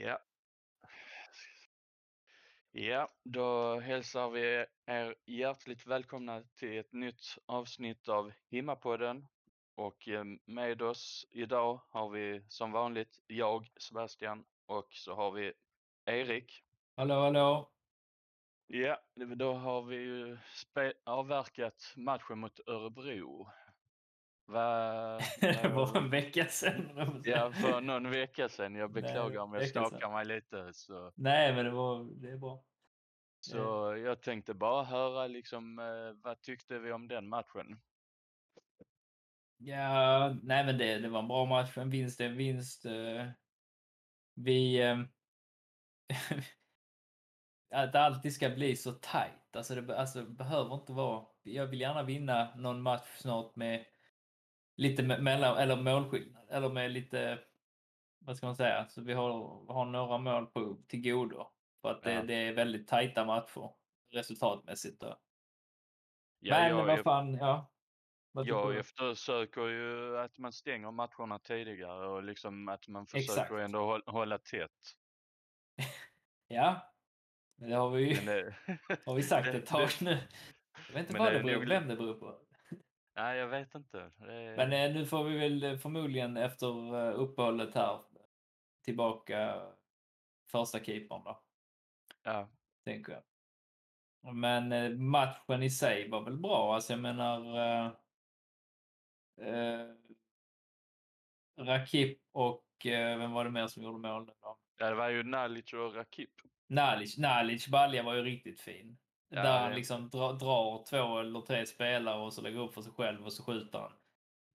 Ja. Ja, då hälsar vi er hjärtligt välkomna till ett nytt avsnitt av Himmapodden. Och eh, med oss idag har vi som vanligt jag, Sebastian, och så har vi Erik. Hallå, hallå. Ja, då har vi ju avverkat matchen mot Örebro. Va, Det var en vecka sedan. Ja, för någon vecka sedan. Jag beklagar om jag stakar mig lite. Så, Nej, men det, var, det är bra. så jag tänkte bara höra liksom, eh, vad tyckte vi om den matchen? Ja, nej men det, det var en bra match. En vinst är en vinst. eh. Vi... eh, Att det alltid ska bli så tajt. Alltså det alltså, behöver inte vara... Jag vill gärna vinna någon match snart med lite me- mellan, eller målskillnad. Eller med lite... Vad ska man säga? Så vi har, har några mål på, till godo. För att det, Ja. det är väldigt tajta matcher resultatmässigt. Då. Ja, men jag, vad fan, ja. Vad jag du? eftersöker ju att man stänger matcherna tidigare och liksom att man försöker Exakt. ändå hålla, hålla tätt. Ja, det har vi ju det, har vi sagt ett tag nu. Jag vet inte men vad det det beror, nog- vem det beror på. Nej, jag vet inte. Är, Men eh, nu får vi väl eh, förmodligen efter eh, uppehållet här tillbaka första keepern då, ja, tänker jag. Men eh, matchen i sig var väl bra. Alltså jag menar... Eh, eh, Rakip och eh, vem var det mer som gjorde mål nu då? ja, det var ju Nalic och Rakip. Nalic, Nalic balja var ju riktigt fin. Ja, där han liksom dra, drar två eller tre spelare och så lägger upp för sig själv och så skjuter han.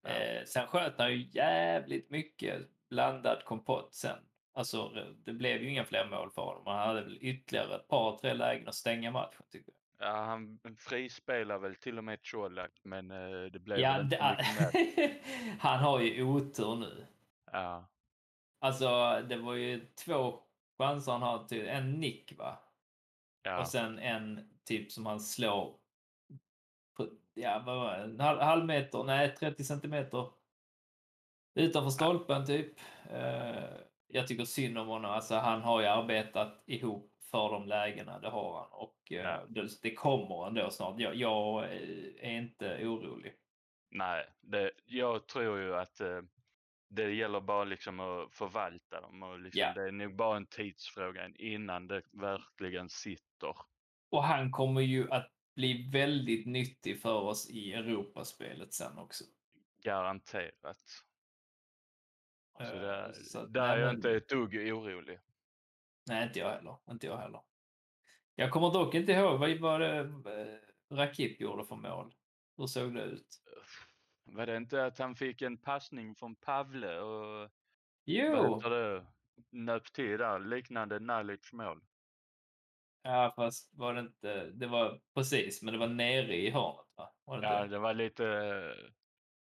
Ja. Eh, sen sköt han ju jävligt mycket blandad kompott sen. Alltså det blev ju inga fler mål för honom. Han hade väl ytterligare ett par, tre lägen att stänga matchen tycker jag. Ja, han frispelar väl till och med Colak, men eh, det blev Ja, väl inte mycket han har ju otur nu. Ja, Alltså det var ju två chanser han har till. En nick va? ja, Och sen en typ som han slår på, ja vad var det, en halv, halv meter, nej 30 centimeter utanför stolpen typ. Eh, jag tycker synd om honom. Alltså han har ju arbetat ihop för de lägena, det har han. Och eh, Ja. det, det kommer ändå snart. Jag, jag är inte orolig. nej, det, jag tror ju att eh, det gäller bara liksom att förvalta dem och liksom, Ja. det är nog bara en tidsfråga innan det verkligen sitter. Och han kommer ju att bli väldigt nyttig för oss i Europaspelet sen också. Garanterat. Så Eh, där, så där nej, är jag inte ett dugg orolig. Nej, inte jag heller. Inte jag heller. Jag kommer dock inte ihåg vad var det eh, Rakip gjorde för mål. Hur såg det ut? Var det inte att han fick en passning från Pavle och Jo! det, nöp till där, liknande Nalic mål? Ja, fast var det inte... Det var precis, men det var nere i hörnet, va? Var det Ja, inte? det var lite eh,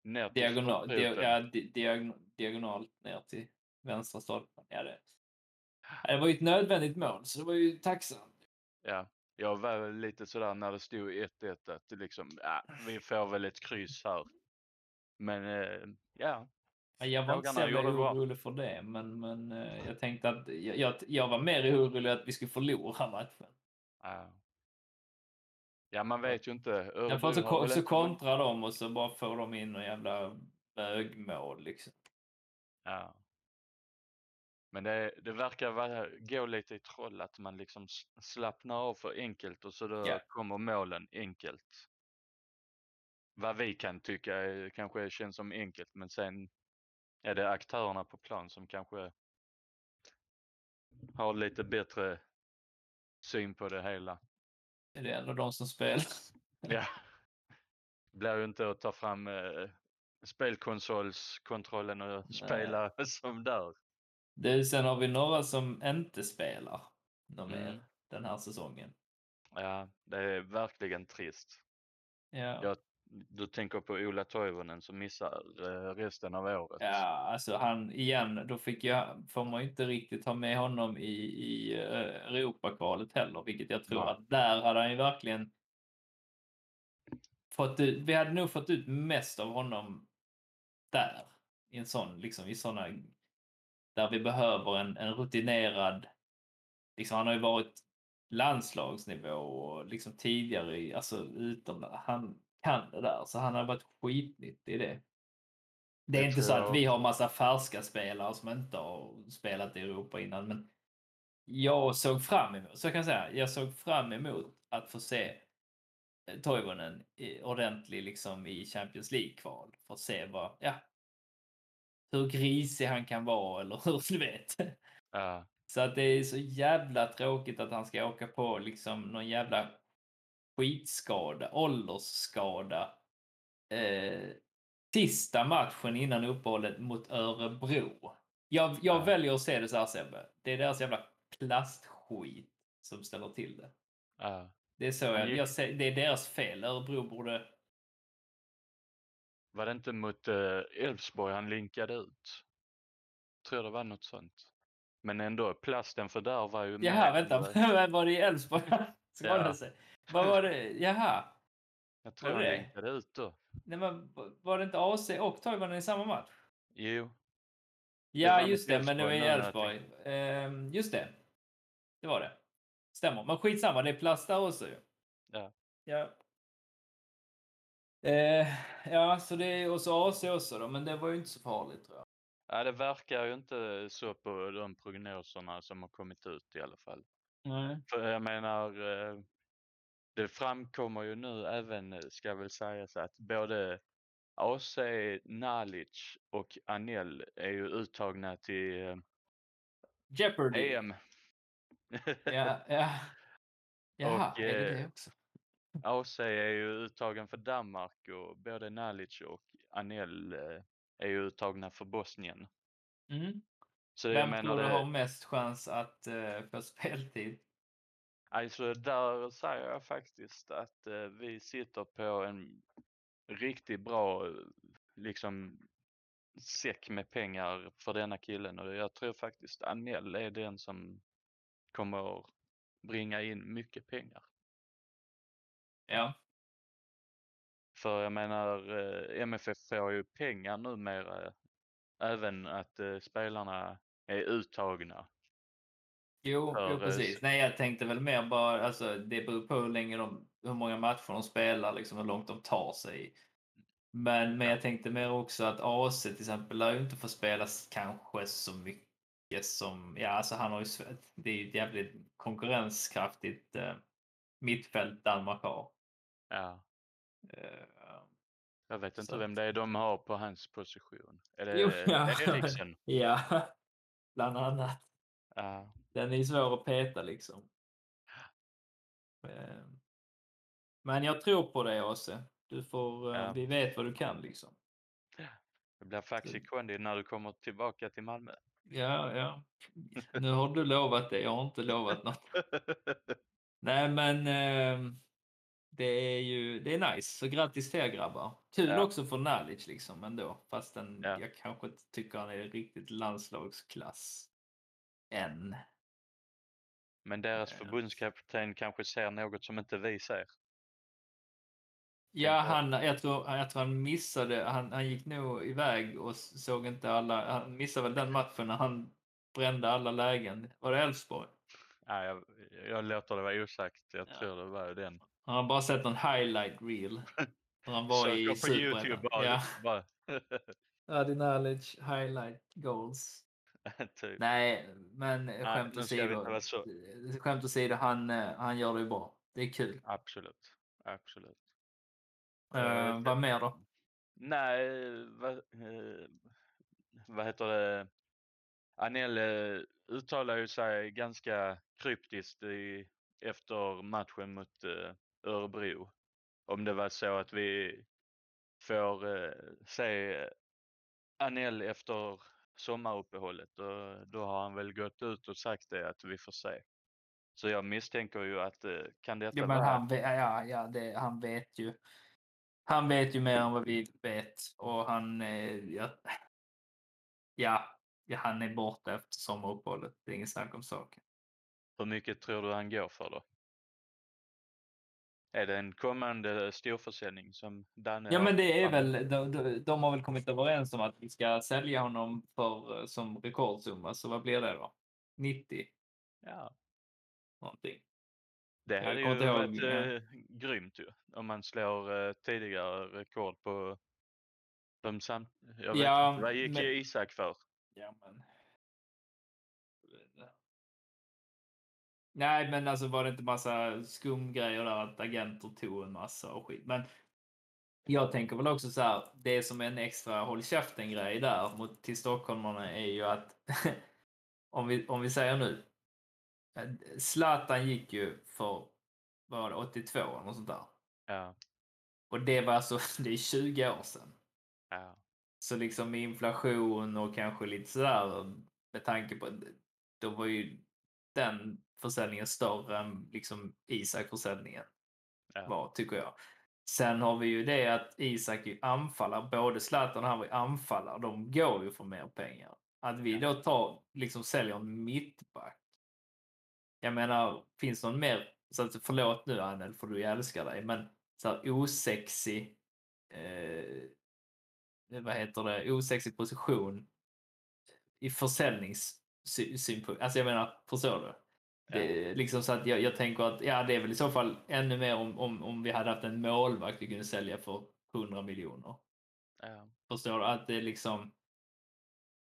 ner till Diagonal, dia, ja, di, diagon, diagonalt ner till vänstra stolpen. Ja, det. Det var ju ett nödvändigt mål, så det var ju tacksamt. Ja, jag var lite sådär när det stod 1-1 att liksom, ja, vi får väl ett kryss här. Men eh, Ja, Jag var inte så orolig för det, men, men eh, jag tänkte att jag, jag, var mer orolig att vi skulle förlora matchen. ja. ja man vet ju inte. Ja, Örebro så, ko- väl så inte- kontrar de och så bara får de in någon jävla bögmål liksom. Ja. Men det, det verkar vara, gå lite i troll att man liksom slappnar av för enkelt och så då Ja. kommer målen enkelt. Vad vi kan tycka kanske känns som enkelt men sen är det aktörerna på plan som kanske har lite bättre syn på det hela. Är det ändå de som spelar? Ja. Det blir ju inte att ta fram eh, spelkonsolskontrollen och Nej. spela som där. Du, sen har vi några som inte spelar Mm. den här säsongen. Ja, det är verkligen trist. Ja. Jag, du tänker på Ola Toivonen som missar eh, resten av året. Ja, alltså han igen, då fick jag, får man ju inte riktigt ha med honom i, i eh, Europakvalet heller, vilket jag tror Nej. att där hade han ju verkligen fått ut, vi hade nog fått ut mest av honom där. I en sån, liksom i såna, där vi behöver en, en rutinerad, liksom han har ju varit landslagsnivå och liksom tidigare i, alltså utom han kan det där så han har varit skitnyttig i det. Det är Det inte så att jag vi har massa färska spelare som inte har spelat i Europa innan men jag såg fram emot, så kan jag säga, jag såg fram emot att få se eh, Toivonen ordentlig liksom i Champions League-kval för att se vad, ja, hur grisig han kan vara eller hur du vet. Ja, Så att det är så jävla tråkigt att han ska åka på liksom någon jävla skitskada, åldersskada. Eh, sista matchen innan uppehållet mot Örebro. Jag, jag Ja. väljer att se det så här Sebbe. Det är deras jävla plastskit som ställer till det. ja. Det är så Han jag, jag ser, det är deras fel. Örebro borde... Var det inte mot eh, Elfsborg han linkade ut? Tror det var något sånt. Men ändå, plasten för där var ju Jaha, vänta. var det i Elfsborg? Skadade Ja. sig. Vad var det? Jaha. Jag tror Var han det? linkade ut då. Nej, men var det inte AC och Toivonen i samma match? Jo, Ja, just det, men det var i Elfsborg. Ehm, just det. Det var det. Stämmer. Men skitsamma, det är plast där också ju. Ja. Ja. Eh, ja, så det är och så AC också då, men det var ju inte så farligt tror jag. ja, det verkar ju inte så på de prognoserna som har kommit ut i alla fall. Nej. För jag menar, eh, det framkommer ju nu även, ska väl sägas att både AC, Nalic och Anel är ju uttagna till eh, Jeopardy. EM. Ja, ja. Jaha, Och, är det det eh, också? AC är ju uttagen för Danmark och både Nalic och Anel eh, är ju uttagna för Bosnien. Mm. Så jag Vem menar tror du det, har mest chans att eh, få speltid? Alltså där säger jag faktiskt att eh, vi sitter på en riktigt bra liksom säck med pengar för denna killen och jag tror faktiskt Anel är den som kommer bringa in mycket pengar. Ja. För jag menar, eh, MFF får ju pengar numera. Även att eh, spelarna är uttagna. Jo, För, jo, precis. Nej, jag tänkte väl mer bara, alltså det beror på hur länge de, hur många matcher de spelar, liksom hur långt de tar sig. Men, men jag tänkte mer också att AC till exempel lär ju inte få spelas kanske så mycket som, ja alltså han har ju, det är ju ett jävligt konkurrenskraftigt eh, mittfält Danmark har. Ja, Eh, jag vet inte Så vem det är de har på hans position. Är det Jo, ja. Eriksen? ja, bland annat. Ja, Den är ju svår att peta liksom. Eh, Men jag tror på dig AC. Du får, eh, Ja. vi vet vad du kan liksom. det blir Faxi Så- Kondi när du kommer tillbaka till Malmö. Ja, ja. Nu har du lovat det, jag har inte lovat något. Nej men eh, det är ju, det är nice. Så grattis till er grabbar. Kul Ja. också för Nalic liksom ändå. Fastän Ja. jag kanske inte tycker han är riktigt landslagsklass än. Men deras förbundskapten kanske ser något som inte vi ser. Ja, han, jag, tror, jag tror han missade, han, han gick nog iväg och såg inte alla, han missade väl den matchen när han brände alla lägen. Var det Elfsborg? Ja, jag, jag låter det vara osagt. Jag Ja. tror det var den. Han har bara sett en highlight reel. När han var i på Youtube bara. Ja. bara. Adi Nalic highlight goals. typ. Nej, men skämt åsido. Skämt han, eh, han gör det ju bra. Det är kul. Absolut. Absolut. Uh, vad mer då? Nej, vad, eh, vad heter det? Anel uttalar ju sig ganska kryptiskt i, efter matchen mot Örebro. Om det var så att vi får se Anel efter sommaruppehållet och då har han väl gått ut och sagt det att vi får se. Så jag misstänker ju att eh, kan detta Ja, men vara... han, ja, ja, det, han vet ju. Han vet ju mer än vad vi vet och han, eh, ja, ja, ja, han är borta efter sommaruppehållet. Det är inget snack om saken. Hur mycket tror du han går för då? Är det en kommande storförsäljning som Danne Ja, men det är väl, de, de, har väl kommit överens om att vi ska sälja honom för, som rekordsumma, så vad blir det då? 90 Ja, någonting. det hade ju varit eh, grymt ju. Om man slår eh, tidigare rekord på de sam... Jag vet Ja, inte, vad gick men- Isak för? Ja, men... Nej, men alltså var det inte massa skumgrejer där att agenter tog en massa och skit. Men jag tänker väl också så här, det som är en extra håll käften-grej där mot, till stockholmarna är ju att om, vi, om vi säger nu. Zlatan gick ju för, var det, 82 eller något sånt där. Ja, Och det var alltså, det är 20 år sedan. ja, Så liksom med inflation och kanske lite sådär med tanke på då var ju den försäljningen större än liksom Isak-försäljningen ja, var, tycker jag. Sen har vi ju det att Isak är anfallare, både Zlatan och han var ju anfallare, de går ju för mer pengar. Att vi då tar, liksom säljer en mittback. Jag menar, finns någon mer, så att, förlåt nu Anel för du älskar dig, men så här osexig, eh, vad heter det, osexig position i försäljningssynpunkt. Alltså jag menar, förstår du? Det, liksom så att jag, jag tänker att ja, det är väl i så fall ännu mer om, om, om vi hade haft en målvakt vi kunde sälja för 100 miljoner. ja, Förstår du? Att det liksom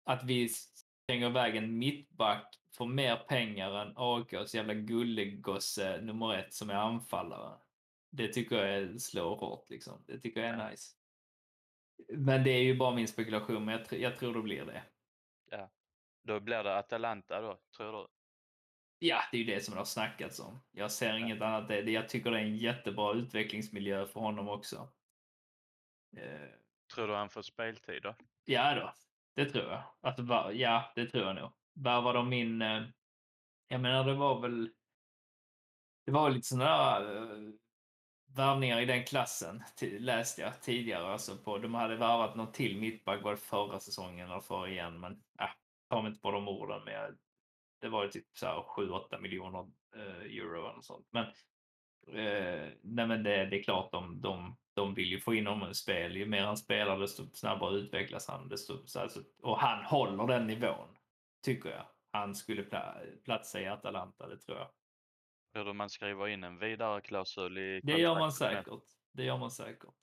att vi stänger iväg en mittback för mer pengar än AIKs jävla gullegosse nummer ett som är anfallare. Det tycker jag är, slår hårt liksom. Det tycker jag är Ja. nice. Men det är ju bara min spekulation, men jag, jag tror det blir det. Då blir det Atalanta då, tror du? Ja, det är ju det som det har snackats om. Jag ser inget annat. Jag tycker det är en jättebra utvecklingsmiljö för honom också. Eh, Tror du han får speltid då? ja då, det tror jag. Att, va- ja, det tror jag nog. Värvar de in... Eh, jag menar, det var väl... Det var lite sådana där eh, värvningar i den klassen, läste jag tidigare. Alltså på, de hade värvat någon till mittback, var det förra säsongen eller förra igen, men äh, mig inte på de orden. Men jag, det var ju typ så här 7-8 miljoner eh, euro eller sånt. Men, eh, nej men det, det är klart, de, de, de vill ju få in honom i spel. Ju mer han spelar, desto snabbare utvecklas han. Desto, så alltså, och han håller den nivån, tycker jag. Han skulle pla, platsa i Atalanta, det tror jag. Tror du man skriver in en vidare klausul i Det gör man säkert. Det gör man säkert.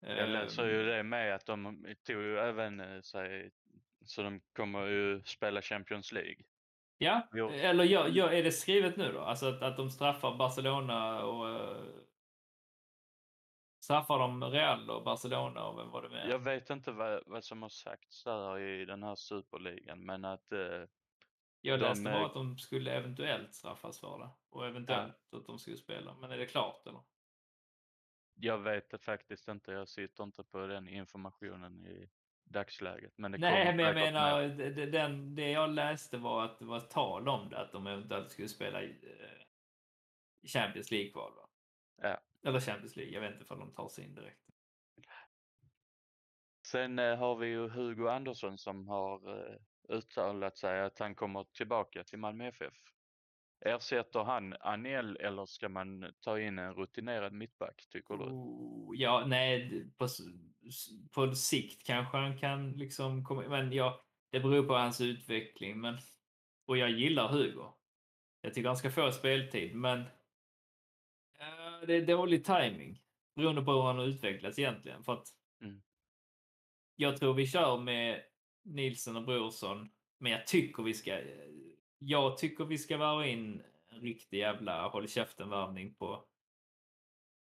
Jag läser Ehm, ju det med att de tog ju även eh, sig, så de kommer ju spela Champions League. Ja, Jo. eller gör, gör, är det skrivet nu då? Alltså att, att de straffar Barcelona och... Uh, straffar de Real och Barcelona och vem var det med? Jag vet inte vad, vad som har sagts där i den här superligan, men att eh, Jag de, läste bara eh, att de skulle eventuellt straffas för det. Och eventuellt att de skulle spela. Men är det klart eller? jag vet det faktiskt inte. Jag sitter inte på den informationen i dagsläget. Men det Nej, men jag menar, det- den, det jag läste var att det var tal om det, att de eventuellt skulle spela i eh, Champions League-kval. va? Ja. Eller Champions League, jag vet inte om de tar sig in direkt. Sen eh, har vi ju Hugo Andersson som har eh, uttalat sig att han kommer tillbaka till Malmö FF. Ersätter han Anel eller ska man ta in en rutinerad mittback tycker du? Oh, ja, nej, på, på sikt kanske han kan liksom komma, men ja, det beror på hans utveckling. Men, och jag gillar Hugo. Jag tycker han ska få speltid, men eh, det är dålig timing beroende på hur han har utvecklats egentligen. För att Mm. jag tror vi kör med Nilsson och Brorsson, men jag tycker vi ska. Jag tycker vi ska värva in en riktig jävla håll käften-värvning på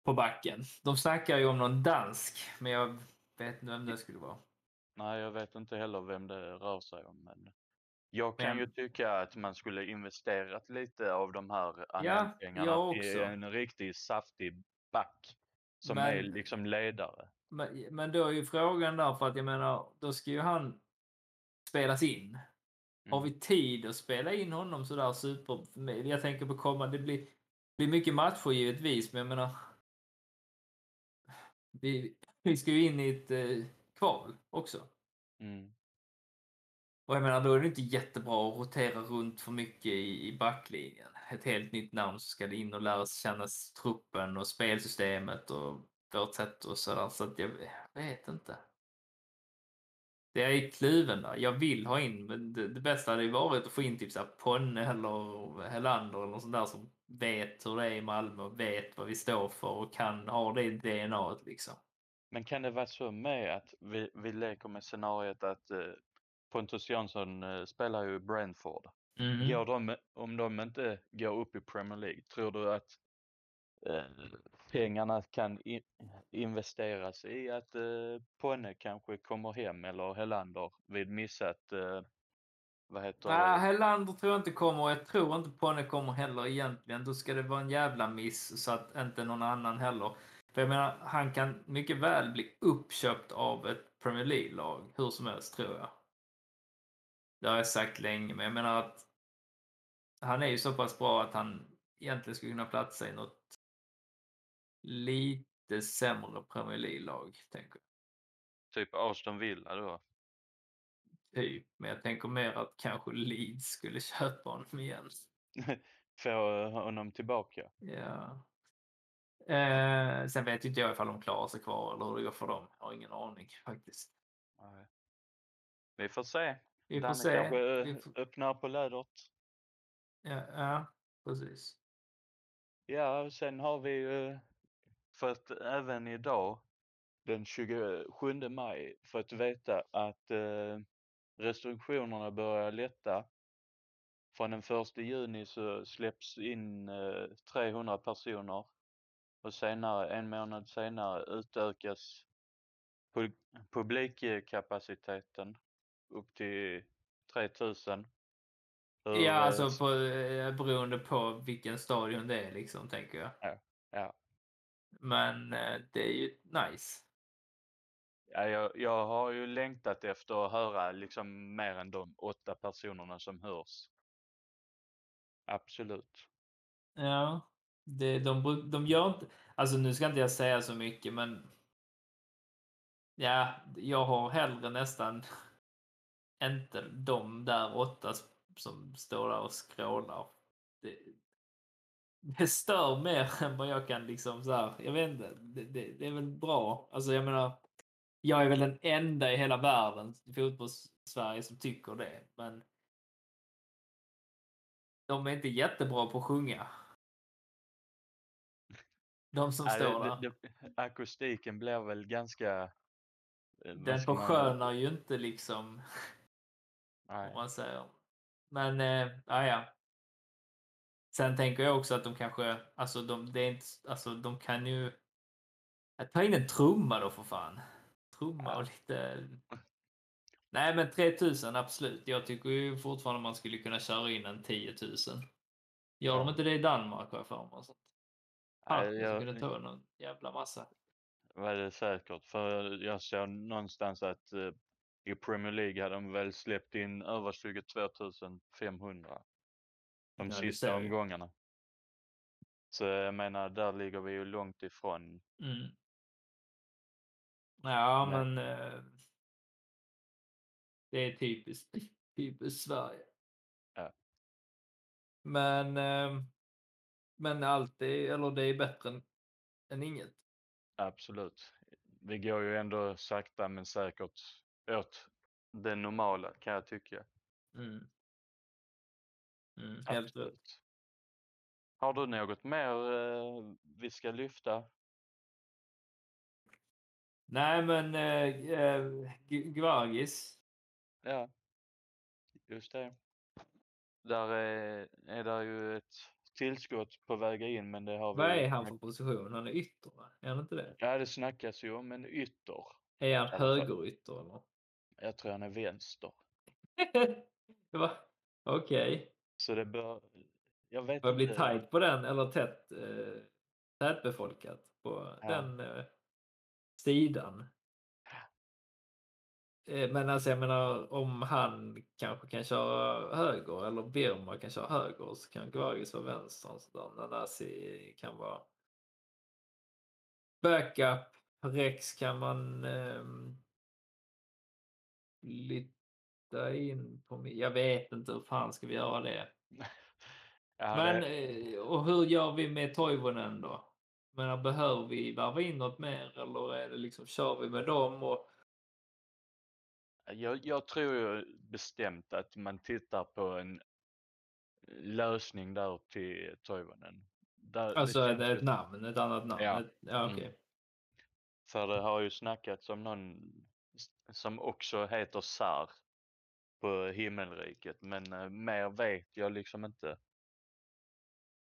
på backen. De snackar ju om någon dansk, men jag vet inte vem det skulle vara. Nej, jag vet inte heller vem det rör sig om. Men jag kan ju Men- tycka att man skulle investerat lite av de här jag Anel-pengarna i en riktig saftig back som Men- är liksom ledare. Men, men då är ju frågan där, för att jag menar, då ska ju han spelas in. Har Mm. vi tid att spela in honom sådär super... Jag tänker på kommande, det blir, blir mycket matcher givetvis, men jag menar... Vi, vi ska ju in i ett eh, kval också. Mm. Och jag menar, då är det inte jättebra att rotera runt för mycket i, i backlinjen. Ett helt nytt namn så ska det in och lära sig kännas truppen och spelsystemet och vårt sätt och sådär. Så att jag, jag vet inte. Det är i kluven där. Jag vill ha in, men det, det bästa hade ju varit att få in typ så här Ponne eller Helander eller något sånt där som vet hur det är i Malmö och vet vad vi står för och kan ha det DNA liksom. Men kan det vara så med att vi, vi leker med scenariet att eh, Pontus Jansson eh, spelar ju Brentford. Mm. Går de, om de inte går upp i Premier League, tror du att eh, pengarna kan in, investeras i att eh, Ponne kanske kommer hem eller Helander vid missat, eh, vad heter Nej? Helander tror jag inte kommer jag tror inte Ponne kommer heller egentligen. Då ska det vara en jävla miss så att inte någon annan heller. För jag menar, han kan mycket väl bli uppköpt av ett Premier League-lag hur som helst tror jag. Det har jag sagt länge, men jag menar att han är ju så pass bra att han egentligen skulle kunna platsa i något lite sämre Premier League-lag, tänker jag. Typ Aston Villa då? Typ, men jag tänker mer att kanske Leeds skulle köpa honom igen. Få honom tillbaka? Ja. Eh, sen vet inte jag ifall de klarar sig kvar eller hur det går för dem. Jag har ingen aning faktiskt. Nej. Vi får se. Vi får Danne se. kanske Vi får... öppnar på lädret. Ja, ja, precis. Ja, sen har vi ju fått även idag den 27 maj fått veta att eh, restriktionerna börjar lätta. Från den 1 juni så släpps in eh, 300 personer och senare, en månad senare utökas pu publikkapaciteten upp till 3000. Hur, Ja, eh, alltså på, eh, beroende på vilken stadion det är liksom, tänker jag. Ja, ja. Men eh, det är ju nice. Ja, jag, jag har ju längtat efter att höra liksom mer än de åtta personerna som hörs. Absolut. Ja, det, de, de gör inte... Alltså nu ska inte jag säga så mycket, men... Ja, jag har hellre nästan inte de där åtta som står där och skrålar. Det, det stör mer än vad jag kan liksom så här, jag vet inte, det, det, det är väl bra. Alltså jag menar, jag är väl den enda i hela världen i fotbolls-Sverige som tycker det, men de är inte jättebra på att sjunga. De som Ja, står det, där. det, akustiken blir väl ganska... eh, Den förskönar ju inte liksom, om Nej. man säger. Men, eh, ja, ja. Sen tänker jag också att de kanske, alltså de, det är inte, alltså de kan ju ta in en trumma då för fan. Trumma och lite... Nej men 3000 absolut. Jag tycker ju fortfarande man skulle kunna köra in en 10 000. Gör de inte det i Danmark har jag för mig. Fan, jag skulle ta någon jävla massa. var det säkert. För jag såg någonstans att eh, i Premier League hade de väl släppt in över 22 500 de Ja, sista omgångarna. Så jag menar, där ligger vi ju långt ifrån. Mm. Ja, Nej. men eh, det är typiskt, typiskt Sverige. Ja. Men, eh, men allt är, eller det är bättre än, än inget. Absolut. Vi går ju ändå sakta men säkert åt det normala kan jag tycka. Mm. Mm, helt rätt. Har du något mer eh, vi ska lyfta? Nej, men eh, eh, Gvargis. Ja, just det. Där är, är där ju ett tillskott på väg in men det har vi... Vad är han för position? Han är ytter, va? Är han inte det? Ja, det snackas ju om en ytter. Är han högerytter eller? Jag tror han är vänster. Okej. Så det bör... Jag vet Börjar bli tajt på den, eller tätt, eh, tätbefolkat på Ja. den eh, sidan. Eh, men alltså jag menar om han kanske kan köra höger eller Birma kan köra höger så kan Gvargis vara vänster. och sådär. Nanasi kan vara backup. Rex kan man lite flytta in på. Jag vet inte hur fan ska vi göra det. Ja, Men det, eh, och hur gör vi med Toivonen då? Men behöver vi varva in något mer eller är det liksom kör vi med dem och jag, jag tror ju bestämt att man tittar på en lösning där till Toivonen. Där, alltså det känns ett namn, ett annat namn? Ja. Ett, ja Mm. okej. För det har ju snackats om någon som också heter Sar på himmelriket, men eh, mer vet jag liksom inte.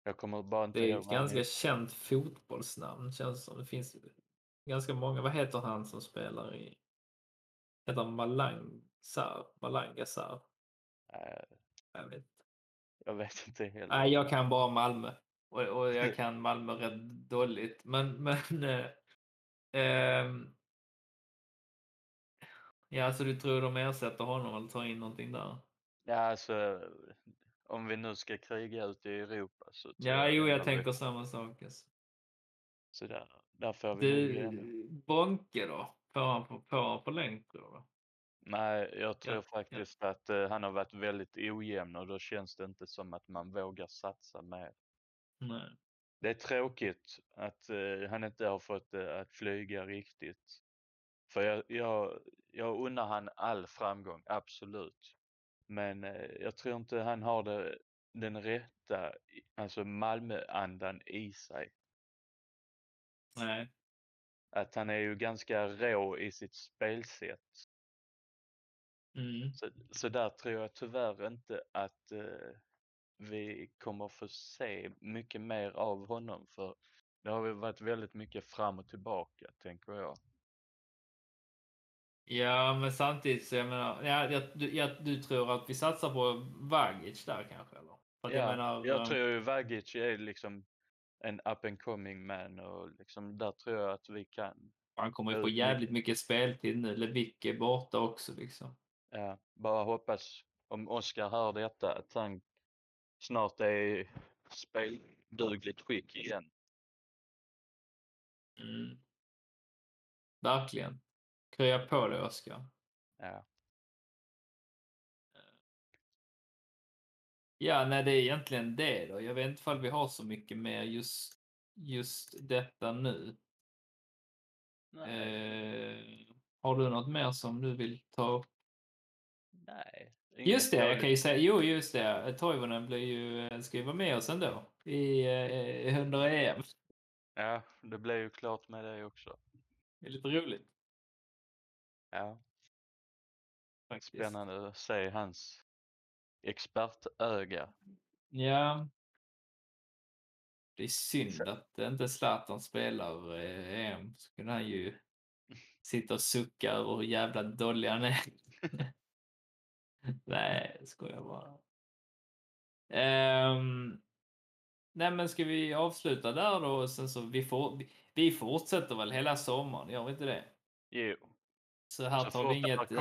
Jag kommer bara inte Det är ett han ganska heter. känt fotbollsnamn känns som. Det finns ganska många. Vad heter han som spelar i... Heter han Malang Sar? Malanga Sar? Eh, Jag vet inte. Jag vet inte heller. Nej, jag kan bara Malmö. Och, och jag kan Malmö rätt dåligt. Men, men eh, ehm, ja, så du tror de ersätter honom eller tar in någonting där? Ja, alltså om vi nu ska kriga ute i Europa så Ja, jo, jag ändå vi- tänker samma sak. Alltså. Så där, där får vi Du. Bonke då? Får han, på- får han förlängt tror du? Nej, jag tror ja. faktiskt att eh, han har varit väldigt ojämn och då känns det inte som att man vågar satsa mer. Nej. Det är tråkigt att eh, han inte har fått det att flyga riktigt. För jag, jag, jag unnar han all framgång, absolut. Men jag tror inte han har det, den rätta, alltså Malmö-andan i sig. Nej. Att han är ju ganska rå i sitt spelsätt. Mm. Så, så där tror jag tyvärr inte att eh, vi kommer få se mycket mer av honom. För det har varit väldigt mycket fram och tillbaka, tänker jag. Ja, men samtidigt så jag menar, ja, jag, du, jag, du tror att vi satsar på Vagic där kanske? Eller? För Ja, jag menar, jag eh, tror ju Vagic är liksom en up and coming man och liksom där tror jag att vi kan, han kommer ju få jävligt mycket speltid nu. Levick är borta också liksom. ja, bara hoppas om Oskar hör detta att han snart är i speldugligt skick igen. Mm. Verkligen. Krya på dig Oskar. Ja. Ja, nej, det är egentligen det då. Jag vet inte ifall vi har så mycket mer just, just detta nu. Eh, har du något mer som du vill ta upp? nej. Just det, jag kan ju säga, jo just det, Toivonen blir ju, eh, ska ju vara med oss ändå i, eh, under EM. Ja, det blev ju klart med det också. Det är lite roligt Ja, faktiskt. spännande att se hans expertöga. Ja. Det är synd att inte Zlatan spelar eh, EM. Så kunde han ju sitta och sucka över hur jävla dålig han är. Nej, jag skojar bara. Ehm, nej, men ska vi avsluta där då? Och sen så vi, får, vi, fortsätter väl hela sommaren, gör vi inte det? Jo, Så här Så tar vi inget...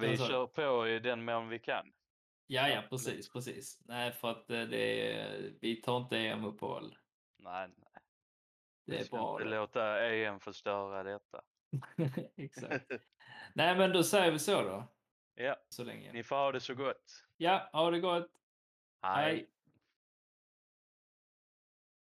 vi du? kör på i den mån vi kan. Ja, ja, precis, precis. Nej, för att eh, det är, vi tar inte EM-uppehåll. Nej, nej. Det vi är ska bra. inte det. låta EM förstöra detta. Exakt. Nej, men då säger vi så då. ja, Så länge. ni får ha det så gott. Ja, ha det gott. Hej. Hej.